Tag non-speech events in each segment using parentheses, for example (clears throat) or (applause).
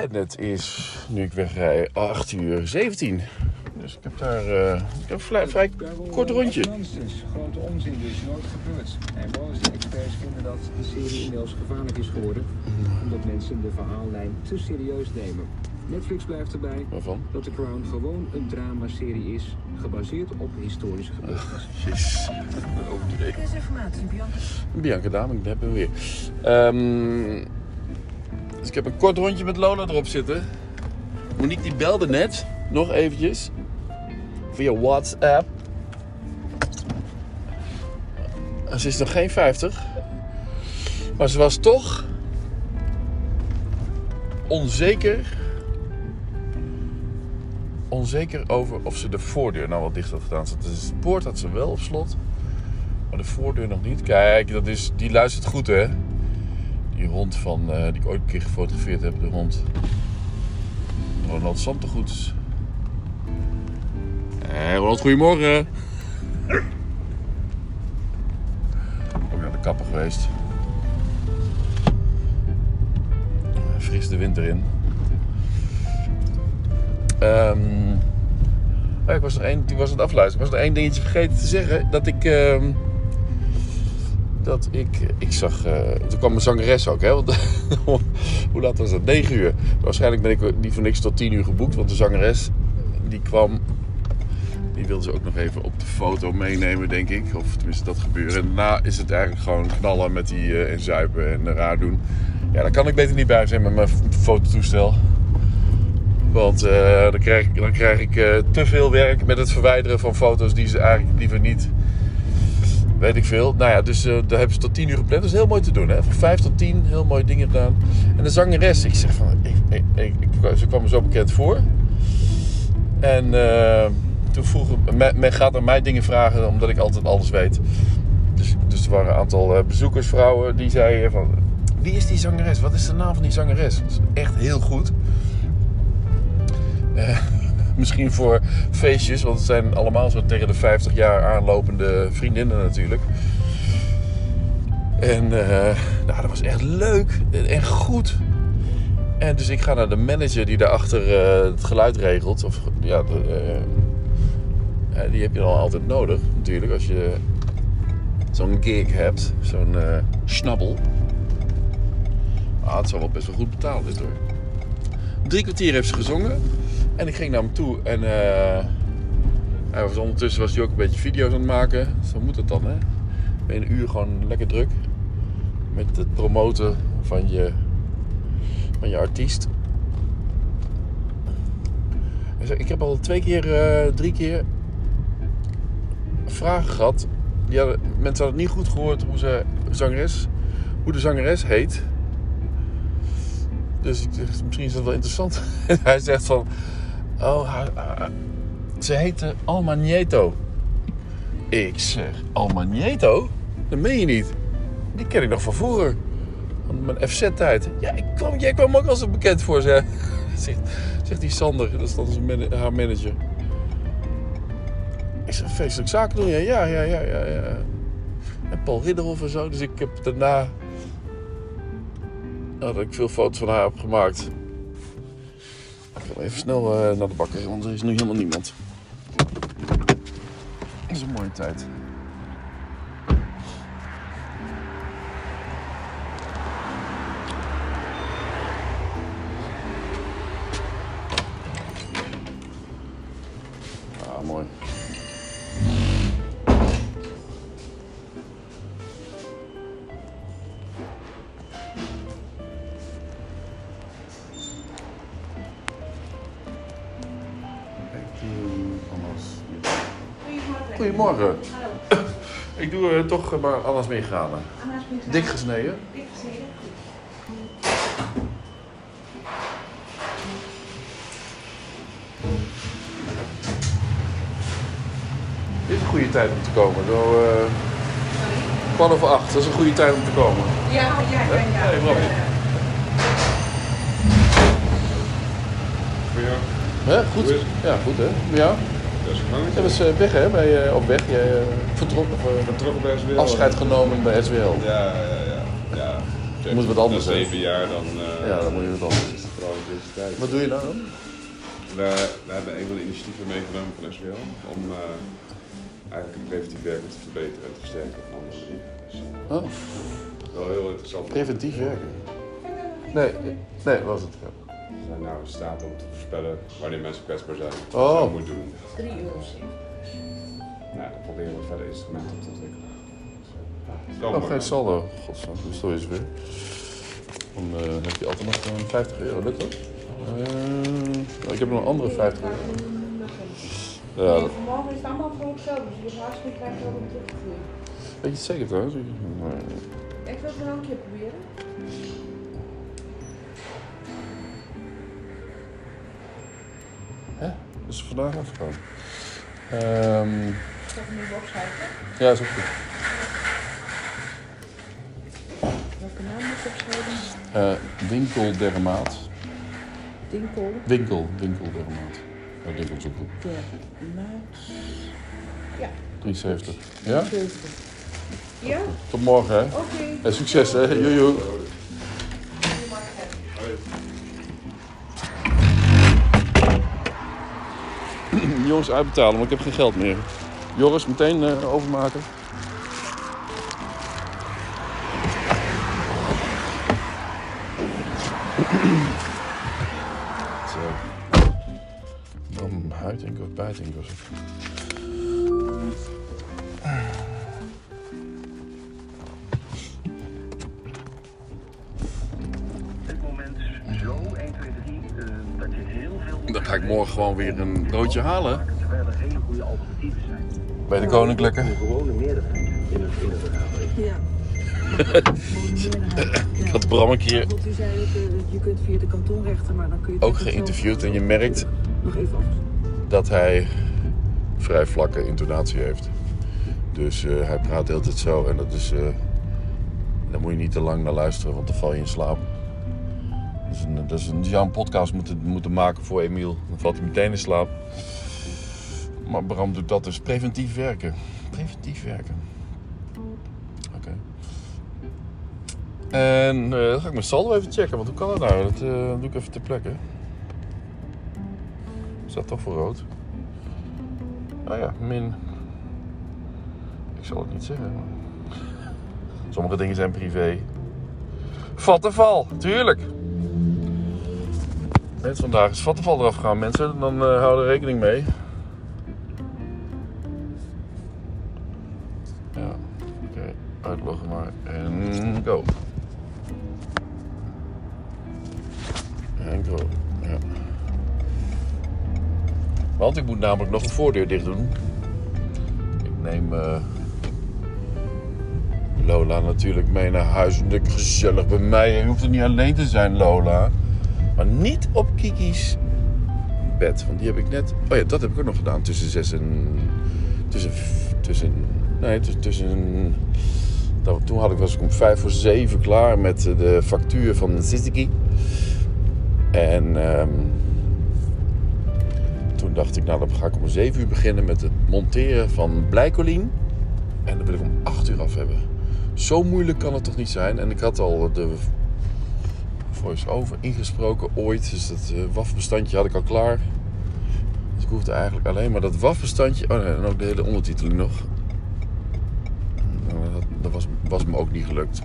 En het is, nu ik wegrij, 8 uur 17. Dus ik heb daar eh, ik heb een vrij, vrij kort rondje. Nonsens, grote onzin dus, nooit gebeurd. En experts vinden dat de serie inmiddels gevaarlijk is geworden, omdat mensen de verhaallijn te serieus nemen. Netflix blijft erbij Waarvan? dat The Crown gewoon een dramaserie is, gebaseerd op historische gebeurtenissen. Jezus, over de week. Verkeersinformatie, Bianca. Bianca Dame, ik heb hem weer. Ehm, dus ik heb een kort rondje met Lola erop zitten. Monique die belde net, nog eventjes. Via WhatsApp. En Ze is nog geen 50. Maar ze was toch onzeker. Onzeker over of ze de voordeur nou wel dicht had gedaan. Dus de poort had ze wel op slot. Maar de voordeur nog niet. Kijk, dat is, die luistert goed hè. Die hond van, eh, die ik ooit een keer gefotografeerd heb. De hond. Ronald Santegoeds. Hé Ronald, goedemorgen. Ook naar de kapper geweest. Fris de winter in. Ehm, oh, ik was nog één, die was aan het afluisteren. Ik was nog één dingetje vergeten te zeggen. Dat ik. ehm, dat ik. Ik zag. eh, toen kwam mijn zangeres ook, hè? Want, (laughs) hoe laat was dat? 9 uur. Waarschijnlijk ben ik niet voor niks tot 10 uur geboekt. Want de zangeres. Die kwam. Die wilde ze ook nog even op de foto meenemen, denk ik. Of tenminste, dat gebeurde. En daarna is het eigenlijk gewoon knallen met die. eh, en zuipen en raar doen. Ja, daar kan ik beter niet bij zijn met mijn fototoestel. Want eh, dan krijg, ik- dan krijg ik eh, te veel werk met het verwijderen van foto's die ze eigenlijk liever niet. Weet ik veel. Nou ja, dus eh, daar hebben ze tot 10 uur gepland. Dat is heel mooi te doen, hè? Van 5 tot 10, heel mooie dingen gedaan. En de zangeres, ik zeg van. Ik, ik, ik, ze kwam me zo bekend voor. En eh, toen vroeg men, gaat aan mij dingen vragen omdat ik altijd alles weet. Dus, dus er waren een aantal eh, bezoekersvrouwen die zeiden van. Wie is die zangeres? Wat is de naam van die zangeres? Echt heel goed. Misschien voor feestjes, want het zijn allemaal zo tegen de 50 jaar aanlopende vriendinnen natuurlijk. En eh, nou, dat was echt leuk en goed. En dus ik ga naar de manager die daarachter eh het geluid regelt. Of ja, de, eh, die heb je dan altijd nodig natuurlijk als je zo'n gig hebt. Zo'n eh snabbel. Ah, het zal wel best wel goed betaald dit hoor. Drie kwartier heeft ze gezongen. En ik ging naar hem toe en eh, ondertussen was hij ook een beetje video's aan het maken. Zo moet het dan, hè? Ben een uur gewoon lekker druk met het promoten van je, van je artiest. Ik heb al twee keer, eh, drie keer vragen gehad. Die hadden, mensen hadden niet goed gehoord hoe, ze, zangeres, hoe de zangeres heet. Dus ik misschien is dat wel interessant. En (laughs) hij zegt van... Oh, ze heette Alma Nieto. Ik zeg, Alma Nieto? Dat meen je niet. Die ken ik nog van vroeger. Van mijn FZ-tijd. Ja, ik kwam, jij kwam ook als een bekend voor, ze. (laughs) Zegt, zegt die Sander, dat is dan haar manager. Ik zeg, feestelijk zaken doen? Ja, ja, ja, ja, ja. ja. En Paul Ridderhoff en zo. Dus ik heb daarna nadat ik veel foto's van haar heb gemaakt. Even snel eh, naar de bakker, want er is nu helemaal niemand. Dat is een mooie tijd. Goedemorgen. Ik doe toch maar alles meegaan. Dik gesneden. Dit is een goede tijd om te komen. Zo, eh kwart over acht, dat is een goede tijd om te komen. Ja, ja, ja. Ja. Nee, Hè? Goed? Ja, goed hè. Ja. Een was eh, weg hè, bij, eh, op weg. Jij eh, vertrok, of, eh, Vertrokken bij SWL. afscheid genomen bij SWL. Ja, ja, ja. ja. Moet wat anders, hè? zeven jaar dan... eh, Ja, dan moet je wat anders. Wat doe je nou dan? We, we hebben een van de initiatieven meegenomen van SWL om eigenlijk het preventief werk te verbeteren en te versterken een andere manier. Dus Oh, wel heel interessant. preventief werken. Nee, nee, was het. Zijn nou in staat om te voorspellen wanneer mensen kwetsbaar zijn. Oh. Wat je moet doen. 3 euro. Nou, dan proberen we verder instrumenten op te ontwikkelen. Dus, ja, Oh, mooi. geen saldo. Godsnaam, dus dat is weer. Dan eh, heb je altijd nog een 50 euro, lukt dat? Eh, ik heb nog een andere 50 euro. Ja, dat- Morgen is het allemaal voor hetzelfde, dus je hebt hartstikke krijgt wel een teruggevoerd. weet je het zeker trouwens? Nee. Ik wil het nog een keer proberen. Hè? Is vandaag Ik ga het nu opschrijven. ja, is ook goed. Welke naam moet ik opschrijven? Eh winkeldermaat. Dinkel. Winkel, winkeldermaat. Ja, winkel is ook goed. Dermaat. 73. Ja? 70. Ja? Tot morgen, hè? Oké. En succes, hè? Jojo. Jongens, uitbetalen, maar ik heb geen geld meer. Joris, meteen eh, overmaken. Zo. Dan huidink of bijtink ga ik morgen gewoon weer een broodje halen. Terwijl er hele goede alternatieven zijn. Bij de Koninklijke. Een gewone meerderheid in een, in een vergadering. Ja. (laughs) Ik had Bram een keer Want u zei ook, eh, je kunt via de kantonrechter, maar dan kun je... ook geïnterviewd en je merkt Nog even af. dat hij vrij vlakke intonatie heeft. Dus eh, hij praat de hele tijd zo en dat is. eh daar moet je niet te lang naar luisteren, want dan val je in slaap. Dus een, een, zou een podcast moeten, moeten maken voor Emiel. Dan valt hij meteen in slaap. Maar Bram doet dat dus preventief werken. Preventief werken. Oké. En eh, dan ga ik mijn saldo even checken, want hoe kan dat nou? Dat eh, doe ik even ter plekke. Staat toch voor rood? Nou ja, min. Ik zal het niet zeggen. Sommige dingen zijn privé. Vat en val, tuurlijk. Net vandaag is vat en val eraf gaan, mensen. Dan eh houden er rekening mee. Ja, oké. Uitloggen maar. En go. En go. Ja. Want ik moet namelijk nog een voordeur dicht doen. Ik neem eh, Lola natuurlijk mee naar huis. En gezellig bij mij. Je hoeft er niet alleen te zijn, Lola. Niet op Kiki's bed. Want die heb ik net... Oh ja, dat heb ik ook nog gedaan. Tussen zes en... Tussen... tussen nee, tussen... toen had ik, was ik om vijf voor zeven klaar met de factuur van Sissiki. En... ehm, toen dacht ik, nou dan ga ik om 7 uur beginnen met het monteren van blijkolien. En dan wil ik om 8 uur af hebben. Zo moeilijk kan het toch niet zijn? En ik had al de voice-over ingesproken ooit. Dus dat eh, WAF-bestandje had ik al klaar. Dus ik hoefde eigenlijk alleen maar dat WAF-bestandje... Oh en ook de hele ondertiteling nog. Nou, dat dat was, was me ook niet gelukt.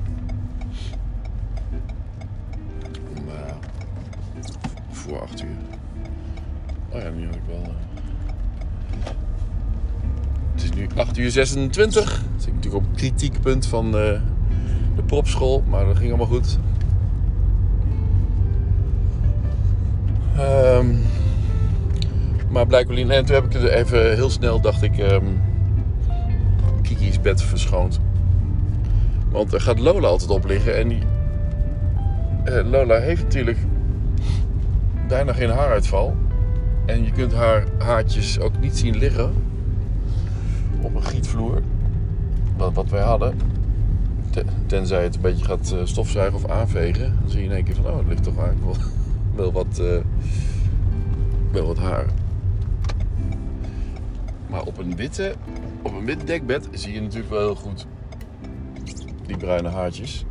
Maar ja, voor 8 uur. Oh ja, nu had ik wel. eh, Het is nu 8 uur 26. Dan zit ik natuurlijk op kritiekpunt van eh, de propschool, maar dat ging allemaal goed. Ehm, maar blijkbaar, en toen heb ik er even heel snel, dacht ik, ehm Kiki's bed verschoond. Want er gaat Lola altijd op liggen en die, eh, Lola heeft natuurlijk bijna geen haaruitval. En je kunt haar haartjes ook niet zien liggen op een gietvloer. Wat, wat wij hadden. Te- Tenzij het een beetje gaat eh, stofzuigen of aanvegen. Dan zie je in één keer van, oh, er ligt toch eigenlijk wel, (laughs) wel, wat, eh, wel wat haar. Maar op een witte, op een wit dekbed zie je natuurlijk wel heel goed die bruine haartjes.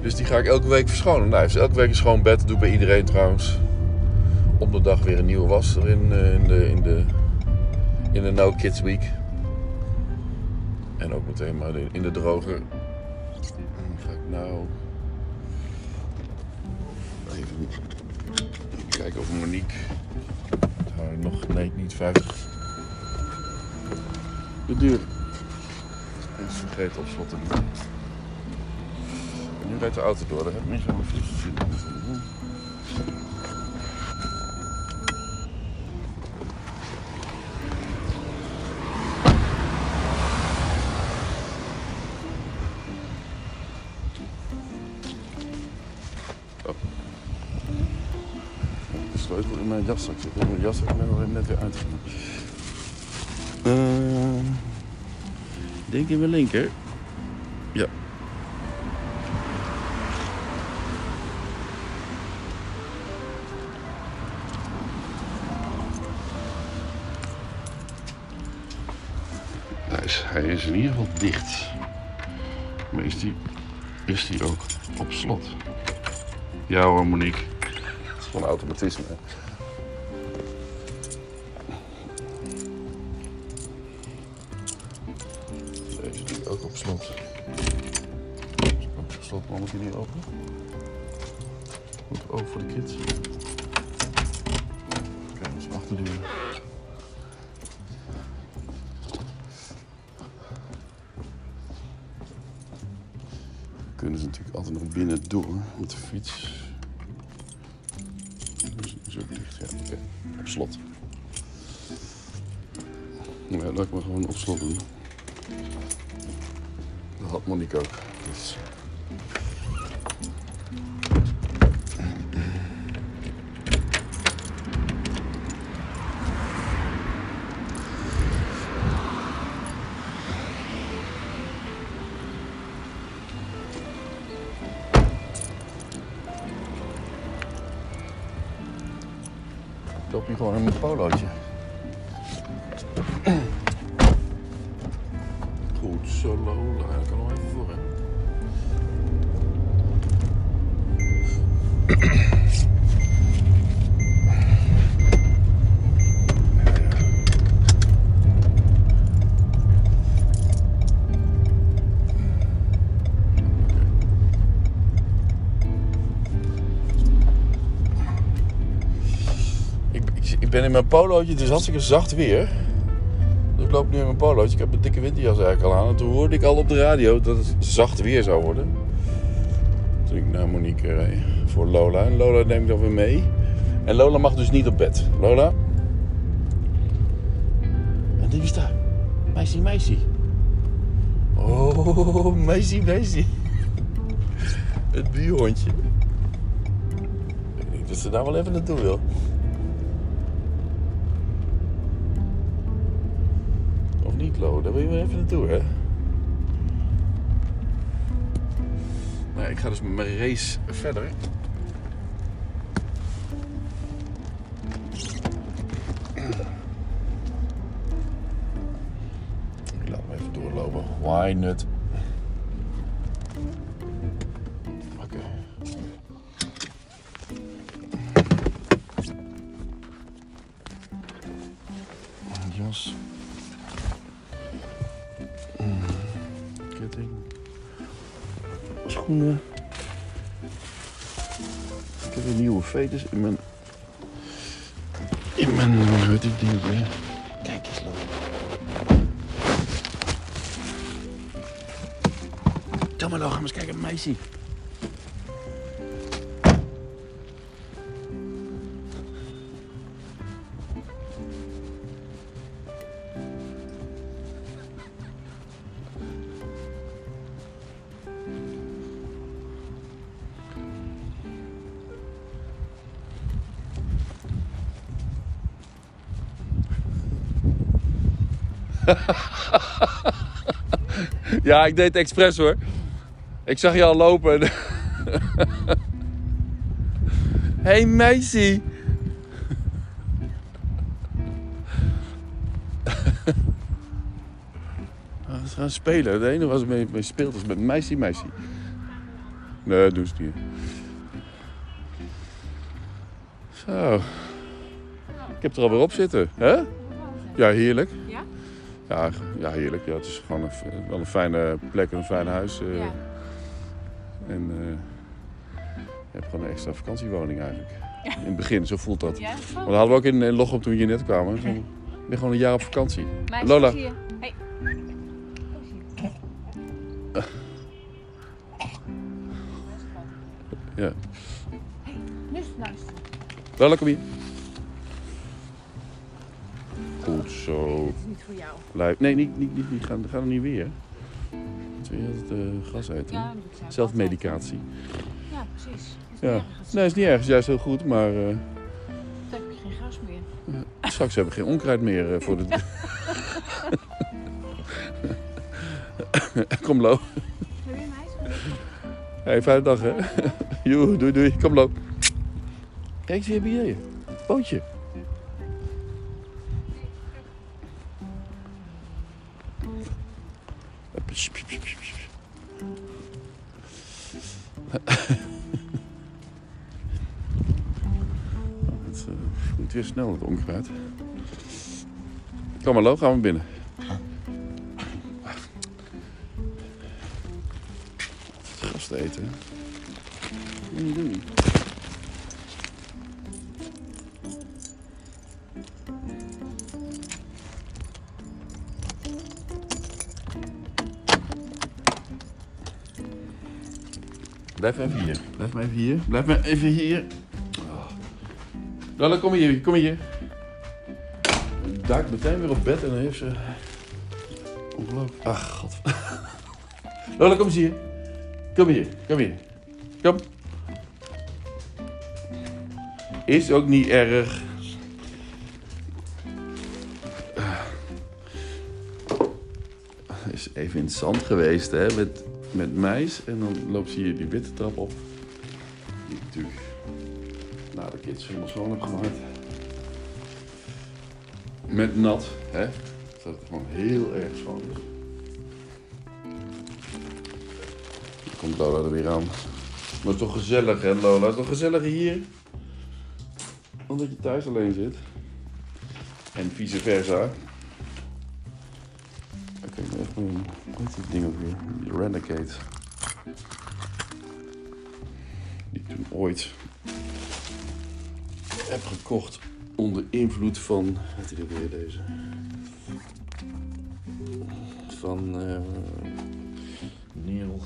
Dus die ga ik elke week verschonen. Nou, heeft elke week een schoon bed. Doe bij iedereen trouwens. Om de dag weer een nieuwe was erin eh, in de, in de, in de No Kids Week. En ook meteen maar in de droger. Kijken of Monique. Het hou nog, nee, niet 50. De deur. En ze vergeten op slot te doen. En nu rijdt de auto door, daar heb ik niet zo veel sleutel in mijn jaszak zit. Mijn jaszak ben ik net weer uitgegaan. Eh, ik denk in mijn linker. Ja. Hij is, hij is in ieder geval dicht. Maar is die, is die ook op slot? Ja hoor, Monique. Gewoon automatisme. Deze doe ook op slot. Ook op slot, maar moet hij niet open? Moet open voor de kids. Kijk, dat is de achterdeur. Kunnen ze natuurlijk altijd nog binnen door met de fiets. Slot. Ja, laat ik maar gewoon op slot doen. Dat had Monique ook. Dus. Loop hier gewoon mijn polootje. Goed zo, Lola. Ik, ben in mijn polootje, het is hartstikke zacht weer. Dus ik loop nu in mijn polootje. Ik heb een dikke winterjas eigenlijk al aan. En toen hoorde ik al op de radio dat het zacht weer zou worden. Toen ik naar Monique reed voor Lola. En Lola neem ik dan weer mee. En Lola mag dus niet op bed. Lola? En wie is daar? Meisje, meisje. Oh, meisje, meisje. (laughs) Het buurhondje. Ik denk dat ze daar wel even naartoe wil. Daar wil je wel even naartoe, hè? Nou, ik ga dus mijn race verder. Ik laat hem even doorlopen. Why not? Nieuwe fetus in mijn... In mijn... Hoe heet dit ding weer? Kijk eens, loop. Tel maar, maar eens kijken, meisje. (laughs) Ja, ik deed het expres hoor. Ik zag je al lopen. (laughs) hey meisje. (laughs) Ah, Ze gaan spelen. Het enige ze mee, mee speelt is met meisje, meisje. Nee, dat doen ze niet. Zo. Ik heb er alweer op zitten. Hè? Ja, heerlijk. Ja? Ja, heerlijk. Ja, het is gewoon een, wel een fijne plek en een fijn huis. eh. Ja. En eh, je hebt gewoon een extra vakantiewoning eigenlijk. In het begin, zo voelt dat. Ja, Maar dat hadden we ook in, in Lochem toen we hier net kwamen. Ik ben gewoon een jaar op vakantie. Meisje, Lola. zie je. Hey. Ja. Nu is het. Lola, kom hier. Zo. Het is niet voor jou. Nee, niet, niet, niet, niet gaan, gaan er niet weer. Twee altijd uh, gas eten. Ja, dat Zelfmedicatie. Ja, precies. Dat is Ja. Nee, is niet erg. Is juist heel goed. Maar Dan heb ik geen gas meer. straks hebben we geen onkruid meer eh, voor de... (laughs) Kom, Lo. Wil je mij? Hey, fijne dag, hè. Joe, doei, doei. Kom, Lo. Kijk, zie je beneden. Bootje. Snel, het onkruid. Kom maar, Lo, gaan we binnen. Gasten eten. Wat doen? Blijf even hier. Blijf maar even hier. Blijf maar even hier. Lola, kom hier. Kom hier. Duikt meteen weer op bed en dan heeft ze... Ongelooflijk. Ach, god. (laughs) Lola, kom eens hier. Kom hier. Kom hier. Kom. Is ook niet erg. Is even in het zand geweest hè, met, met meis. En dan loopt ze hier die witte trap op. Die natuurlijk na de kids helemaal schoon heb gemaakt. Met nat, hè. Zodat het gewoon heel erg schoon is. Komt Lola er weer aan. Maar toch gezellig hè Lola, toch gezellig hier. Omdat je thuis alleen zit. En vice versa. Oké, ben echt een... Hoe heet dit ding ook weer? Die Renegade. Die toen ooit heb gekocht onder invloed van... Wat heet die weer deze? Van eh, Neil...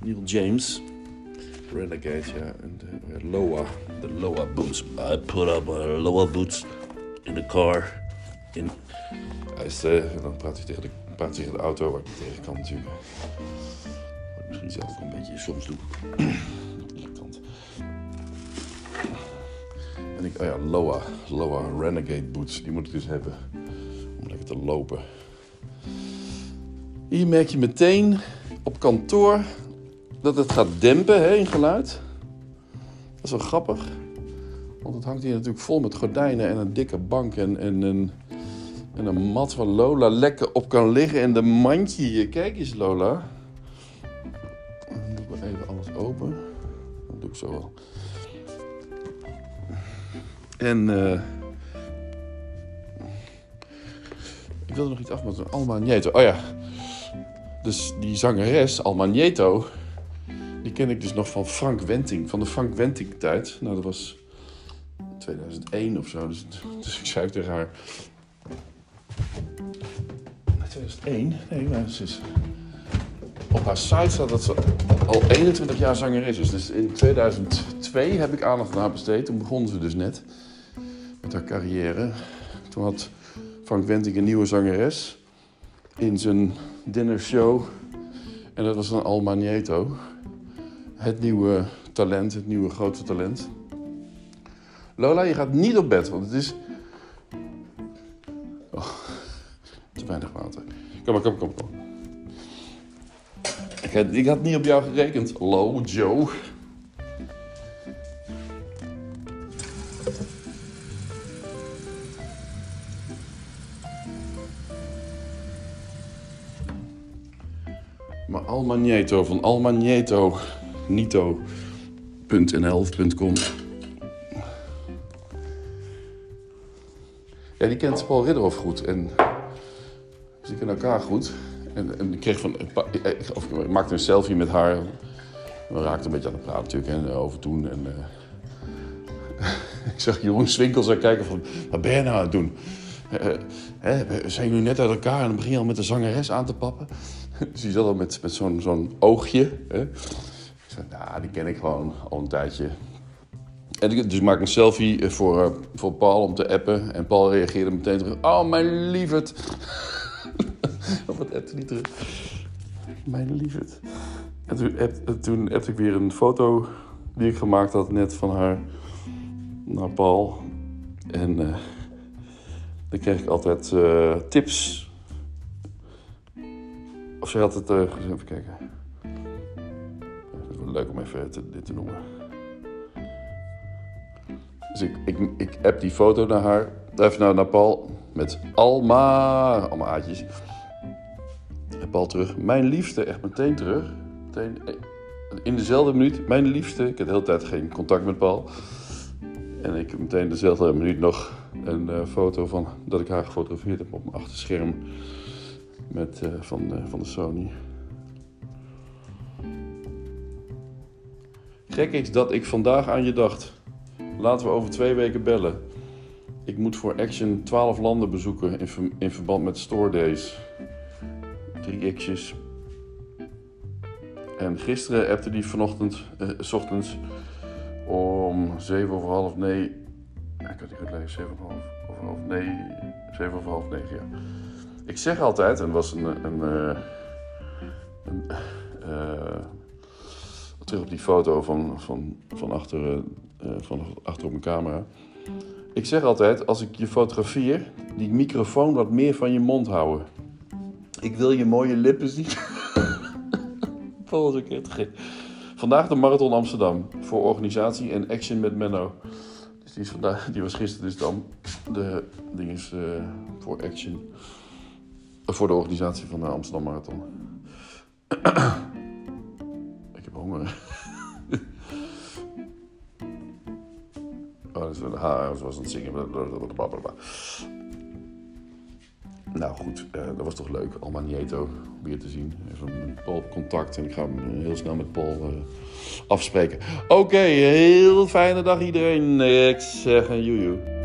Neil James. Renegade, ja. En de Loa. De Loa boots. I put up my Loa boots in the car. In... Hij is, eh, en dan praat hij tegen de, praat tegen de auto, waar ik niet tegen kan natuurlijk. Wat ik misschien zelf ook een beetje soms doe. Oh ja, Loa. Loa Renegade boots. Die moet ik dus hebben. Om lekker te lopen. Hier merk je meteen op kantoor dat het gaat dempen hè, in geluid. Dat is wel grappig. Want het hangt hier natuurlijk vol met gordijnen en een dikke bank en, en, een, en een mat waar Lola lekker op kan liggen. En de mandje hier. Kijk eens Lola. Dan doe ik wel even alles open. Dat doe ik zo wel. En eh ik wilde nog iets afmaken. Alma Nieto. Oh ja. Dus die zangeres, Alma Nieto, die ken ik dus nog van Frank Wenting. Van de Frank Wenting tijd. Nou, dat was 2001 of zo. Dus, dus ik zei tegen haar... Nee, 2001? Nee, maar is... Op haar site staat dat ze al 21 jaar zangeres is. Dus in 2002 heb ik aandacht aan haar besteed. Toen begon ze dus net met haar carrière. Toen had Frank Wenting een nieuwe zangeres in zijn dinnershow. En dat was dan Alma Nieto. Het nieuwe talent, het nieuwe grote talent. Lola, je gaat niet op bed, want het is... Oh, te weinig water. Kom maar, kom, kom, kom. Ik had, niet op jou gerekend. Hallo, Joe. Maar Alma Nieto van Alma Nieto. nito.nl of .com. Ja, die kent Paul Ridderhoff goed. En ze kennen elkaar goed. En, ik kreeg van... Of ik maakte een selfie met haar. We raakten een beetje aan het praten natuurlijk. En, over toen. En, (laughs) ik zag Jeroen Swinkels aan kijken van... Wat ben je nou aan het doen? Uh, hè, zijn jullie net uit elkaar en dan begin je al met de zangeres aan te pappen? (laughs) dus die zat al met, met zo'n zo'n oogje. Hè? Ik zei, nou, die ken ik gewoon al een tijdje. En dus ik maak een selfie voor, voor Paul om te appen. En Paul reageerde meteen terug. Oh, mijn lieverd. (laughs) (laughs) Wat appte niet terug? Mijn lieverd. En toen, app, toen appte ik weer een foto die ik gemaakt had net van haar naar Paul. En uh, dan kreeg ik altijd uh, tips. Of zij had het... Uh, even kijken. Het leuk om even dit te noemen. Dus ik, ik, app die foto naar haar. Even naar, Paul. Met Alma. Allemaal. En Paul terug. Mijn liefste. Echt meteen terug. Meteen, in dezelfde minuut. Mijn liefste. Ik had de hele tijd geen contact met Paul. En ik heb meteen dezelfde minuut nog een uh, foto van dat ik haar gefotografeerd heb op mijn achterscherm. Met, uh, van, van de Sony. Gek is dat ik vandaag aan je dacht. Laten we over twee weken bellen. Ik moet voor Action 12 landen bezoeken in, in verband met Store Days. Drie x'jes. En gisteren appte die vanochtend, uh, s ochtends, om 7 over half negen. Ja, ik had die goed lezen, 7 over half, over half nee, 7 over half negen, ja. Ik zeg altijd, en was een. een, uh, een uh, terug op die foto van, van, van, achter, van achter op mijn camera. Ik zeg altijd, als ik je fotografeer, die microfoon wat meer van je mond houden. Ik wil je mooie lippen zien. Paul is ook echt gek. Vandaag de Marathon Amsterdam. Voor organisatie en action met Menno. Dus die, is vandaag, die was gisteren dus dan de ding is uh, voor action. Uh, voor de organisatie van de Amsterdam Marathon. (clears throat) Ik heb honger. (laughs) oh, dat is een haar, zoals aan het zingen. Blablabla. Nou goed, uh, dat was toch leuk. Alma Nieto weer te zien. Even met Paul contact en ik ga hem heel snel met Paul uh, afspreken. Oké, heel fijne dag iedereen. Ik zeg een joejoe.